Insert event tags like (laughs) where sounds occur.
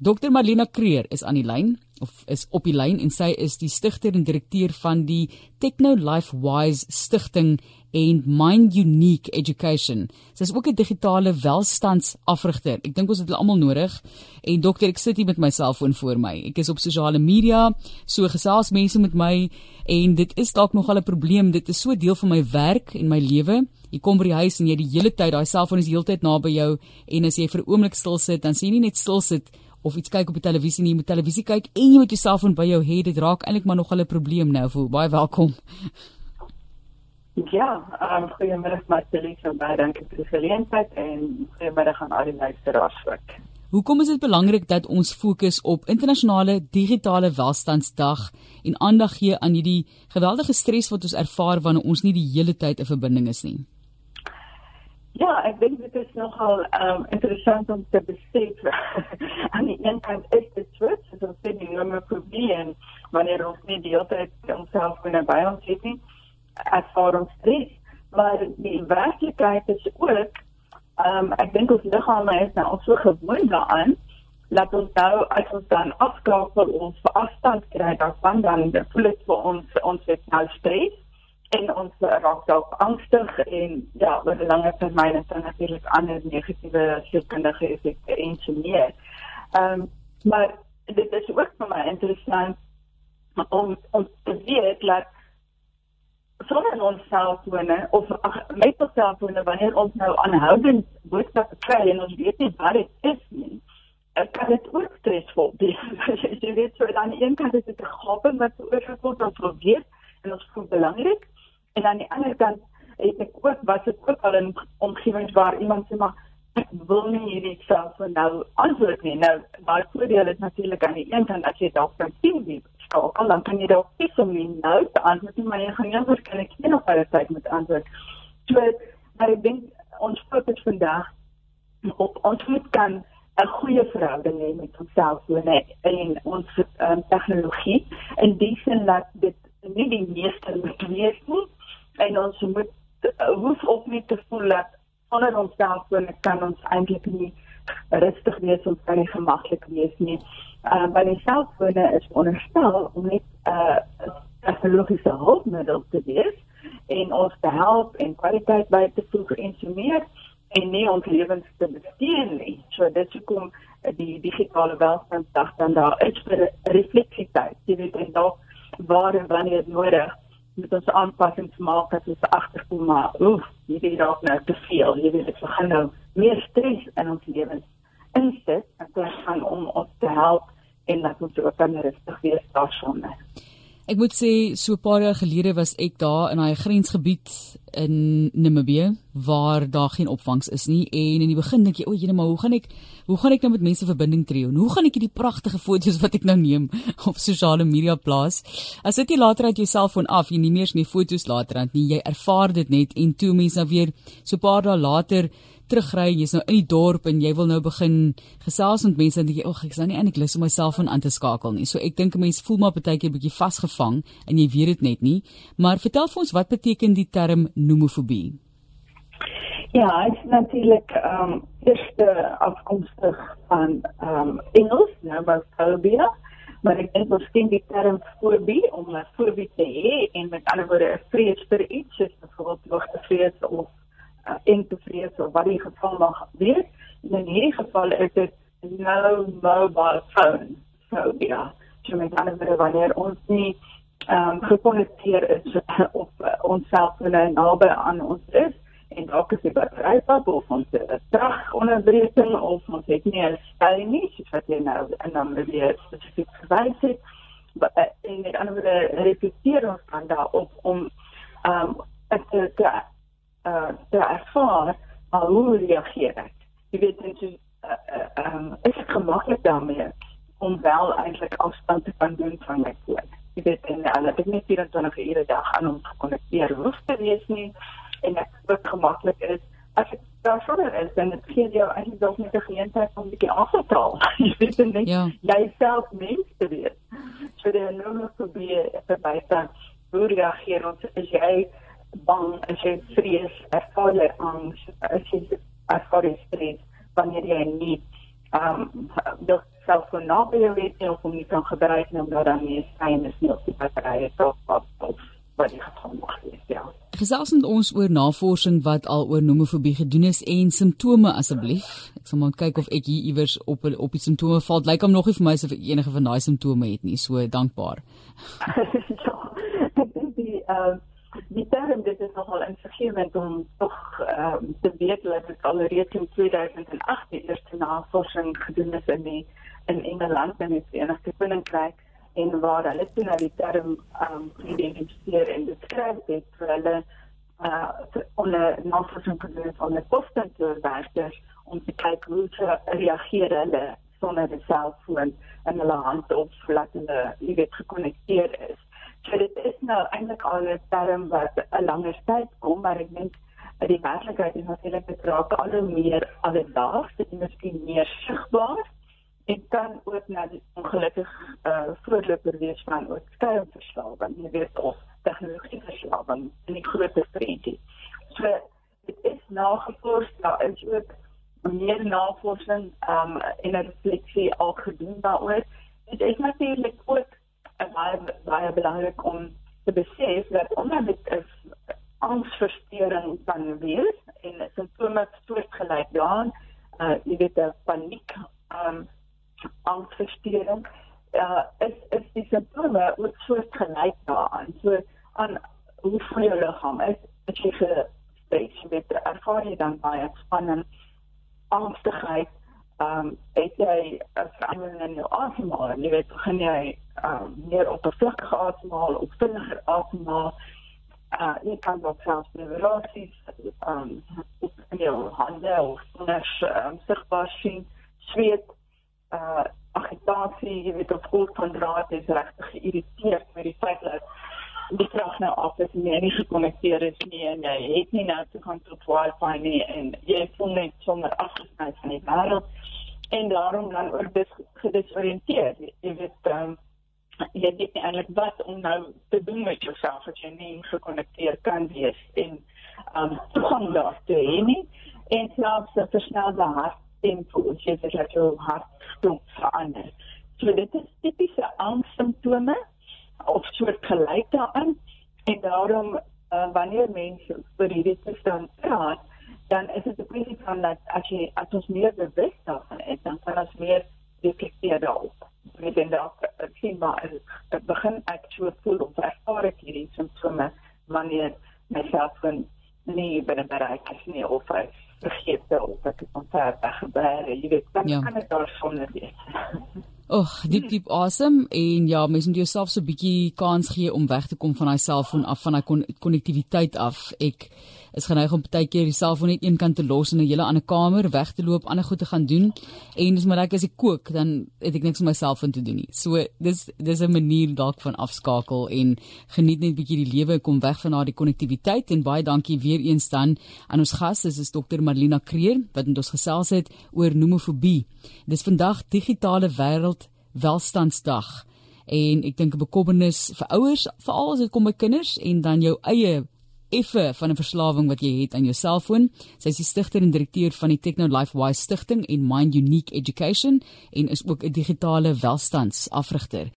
Dr Marlena Creer is aan die lyn of is op die lyn en sy is die stigter en direkteur van die Techno Life Wise Stichting en Mind Unique Education. Sy is ook 'n digitale welstandsafrigter. Ek dink ons het dit almal nodig. En dokter, ek sit hier met my selfoon voor my. Ek is op sosiale media, so gesels mense met my en dit is dalk nog al 'n probleem. Dit is so deel van my werk en my lewe. Jy kom by die huis en jy die hele tyd daai selfoon is heeltyd naby jou en as jy vir 'n oomblik stil sit, dan sien jy nie net stil sit of iets kyk op die televisie nie, jy moet televisie kyk en jy moet jouself van by jou hê. Dit raak eintlik maar nog 'n probleem nou. Voel baie welkom. Ja, um, goeiemiddag Marcelie, baie dankie vir die geleentheid en goeiemiddag aan al die luisteraars ook. Hoekom is dit belangrik dat ons fokus op internasionale digitale welstandsdag en aandag gee aan hierdie geweldige stres wat ons ervaar wanneer ons nie die hele tyd 'n verbinding is nie? Ja, ek dink dit is nogal um, interessant om te besef. (laughs) aan die een kant is dit swits, so ons sê die nommer probleem wanneer ons nie die hele tyd onsself binne by ons het nie, ervaar ons stres. Maar die werklikheid is ook, um, ek dink ons liggame is nou so gewoond daaraan, dat ons nou as ons dan afskakel ons vir afstand kry daarvan, dan voel dit vir ons, ons het nou stres en ons raak dalk angstig en ja, oor 'n langer termyn het dan natuurlik ander negatiewe sielkundige effekte en so meer. Ehm um, maar dit is ook vir my interessant om om te weet dat sonder ons selfone of met ons selfone wanneer ons nou aanhoudend boodskappe kry en ons weet nie wat dit is nie kan dit ook stresvol wees. (laughs) jy weet so aan die een kant is dit 'n gaping wat veroorsaak word van probeer en ons voel belangrik En aan die ander kant het ek ook was dit ook al in omgewings waar iemand sê maar ek wil nie hierdie self van nou antwoord nie. Nou daai voordeel is natuurlik aan die een kant as jy dalk kan sien wie skakel dan kan jy dalk kies om nie nou te antwoord nie, maar jy gaan nie waarskynlik nie nog baie tyd met antwoord. So maar ek dink ons fokus vandag op ons moet kan 'n goeie verhouding hê met onsself en ons um, tegnologie in die sin dat dit nie die meeste moet wees nie en ons moet uh, hoef ook nie te voel dat sonder ons selfone kan ons eintlik nie rustig wees of kan nie gemaklik wees nie. Uh, maar die selfone is onderstel om net 'n uh, tegnologiese hulpmiddel te wees en ons te help en kwaliteit by te voeg en so meer en nie ons lewens te bestuur nie. So dit is hoekom die digitale welstandsdag dan daar is vir refleksietyd. Jy weet en dalk waar en wanneer nodig met ons aanpassings maak dat ons agterkom maar oef hierdie raak nou te veel. Jy weet ek begin nou meer stres in ons lewens insit en dit gaan om ons te help en dat ons ook kan rustig wees daarsonder. Ek moet sê so 'n paar jaar gelede was ek daar in daai grensgebied in Namibië waar daar geen opvangs is nie en in die begin dink jy o, jene maar hoe gaan ek hoe gaan ek nou met mense verbinding tree en hoe gaan ek hierdie pragtige foto's wat ek nou neem (laughs) op sosiale media plaas as dit jy later uit jou selfoon af jy nie meer meer foto's later aan nie jy ervaar dit net en toe mense nou weer so 'n paar dae later terugry jy's nou in die dorp en jy wil nou begin gesels met mense en dink jy ag ek is nou nie eintlik lus om myself aan te skakel nie. So ek dink 'n mens voel maar baie keer 'n bietjie vasgevang en jy weet dit net nie. Maar vertel vir ons wat beteken die term nomofobie? Ja, dit is natuurlik ehm um, eerste afkomstig van ehm um, Engels, nomophobia. Maar ek dink ons ken die term fobie om 'n fobie te hê en met ander woorde 'n vrees vir iets, soos byvoorbeeld hoogtevrees of uh, en te vrees of wat die geval mag wees. En in hierdie geval is dit no mobile phone. So ja, jy moet dan weer wanneer ons nie ehm um, gekonnekteer is (laughs) of uh, ons selfone naby aan ons is en dalk is dit battery pap of ons trag onderbreking of ons het nie 'n stel nie, soos wat jy nou en dan weer spesifiek gewys het. Maar uh, en met ander woorde repeteer ons dan daarop om ehm um, te, te uh te ervaar hoe reageer ek? Jy weet dit is uh, uh, um, is gemaklik daarmee om wel eintlik afstand te kan doen van my foon jy weet en dat ek net 24 ure dag aan hom gekonnekteer hoef te wees nie en ek ook gemaklik is as ek daar sonder is dan het gee jou eintlik dalk net 'n geleentheid om 'n bietjie af te taal (laughs) jy weet net ja. jouself mens te wees so dit is nou nog probeer vir baie hoe reageer ons as jy bang, as jy vrees, ervaar jy angs, as jy ervaar jy stres wanneer jy nie ehm um, dat selfoon naby jou het nie of om nie kan gebruik nie omdat dan nie skyn is nie of die batterye tot wat wat die geval mag wees ja. Gesels met ons oor navorsing wat al oor nomofobie gedoen is en simptome asseblief. Ek sal maar kyk of ek hier iewers op op die simptome val. Lyk hom nog nie vir my asof ek enige van daai simptome het nie. So dankbaar. (laughs) ja, ek dink die ehm uh, die term dit is nogal insiggewend om tog um, te weet dat dit alreeds in 2008 die eerste navorsing gedoen is in die in Engeland en in die Verenigde Koninkryk en waar hulle toe na die term um, identifiseer en beskryf het vir hulle uh onder navorsing gedoen van die postkantoorwerkers om te kyk hoe ze reageer hulle sonder 'n selfoon in hulle hand of laat hulle nie weet gekonnekteer is. So dit is nou eintlik al 'n term wat 'n langer tyd kom, maar ek dink die werklikheid is natuurlik betrokke al hoe meer alledaags, dit is miskien meer sigbaar en kan ook na die ongelukkig uh, voorloper wees van ook skermverslawing, jy weet of tegnologie verslawing in die groter prentjie. So dit is nagevors, daar is ook meer navorsing um, en 'n refleksie al gedoen daaroor. Dit is natuurlik ook baie baie belangrik om te besef dat omdat dit 'n angsversteuring kan wees en simptome soortgelyk daaraan, uh, jy weet 'n paniek um, angsversteuring uh, is is die simptome ook soort gelyk daaraan. So aan hoe voel jou liggaam? Is as jy gestres met ervaar jy dan baie spanning, angstigheid, ehm um, het jy 'n verandering in jou asemhaling? Jy weet, begin jy ehm um, meer oppervlakkig asemhaal of vinniger asemhaal? Uh, jy kan ook selfs neuroses ehm um, in jou hande of net um, sigbaar sien, sweet uh agitasie, jy weet of goed van draad is regtig geïrriteerd met die feit dat die krag nou af is en jy nie gekonnekteer is nie en jy het nie nou te gaan tot wifi nie en jy voel net sommer afgesny van die wêreld en daarom dan ook dis gedesoriënteerd. Jy weet um, jy weet nie eintlik wat om nou te doen met jouself as jy nie gekonnekteer kan wees en um toegang daartoe hê nie en selfs 'n versnelde hart tempo as jy dit laat jou hartklop verander. So dit is tipiese angssimptome of soort gelyk daaraan en daarom uh, wanneer mense oor hierdie toestand praat, dan is dit 'n kwessie van dat as jy as ons meer bewus daarvan is, dan kan ons meer reflekteer daarop. Met en ek sien maar dit begin ek so voel of ervaar ek hierdie simptome wanneer myself van nie binne bereik is nie of ek vergeet of ek het ontfer gebeur, jy weet, dan ja. kan ek daar sonder wees. (laughs) Och, diep diep awesome en ja, mens moet jouself so 'n bietjie kans gee om weg te kom van daai selfoon af van daai konnektiwiteit af. Ek is geneig om baie keer die selfoon net een kant te los en 'n hele ander kamer weg te loop, ander goed te gaan doen. En dis maar ek as ek kook, dan het ek niks om myself in te doen nie. So dis dis 'n manier dalk van afskakel en geniet net bietjie die lewe, kom weg van daai konnektiwiteit en baie dankie weer eens dan aan ons gas, dis is dokter Marlina Kreer wat met ons gesels het oor nomofobie. Dis vandag digitale wêreld welstandsdag en ek dink 'n bekommernis vir ouers veral as dit kom by kinders en dan jou eie effe van 'n verslawing wat jy het aan jou selfoon. Sy is die stigter en direkteur van die Techno Life Wise Stichting en Mind Unique Education en is ook 'n digitale welstandsafrigter.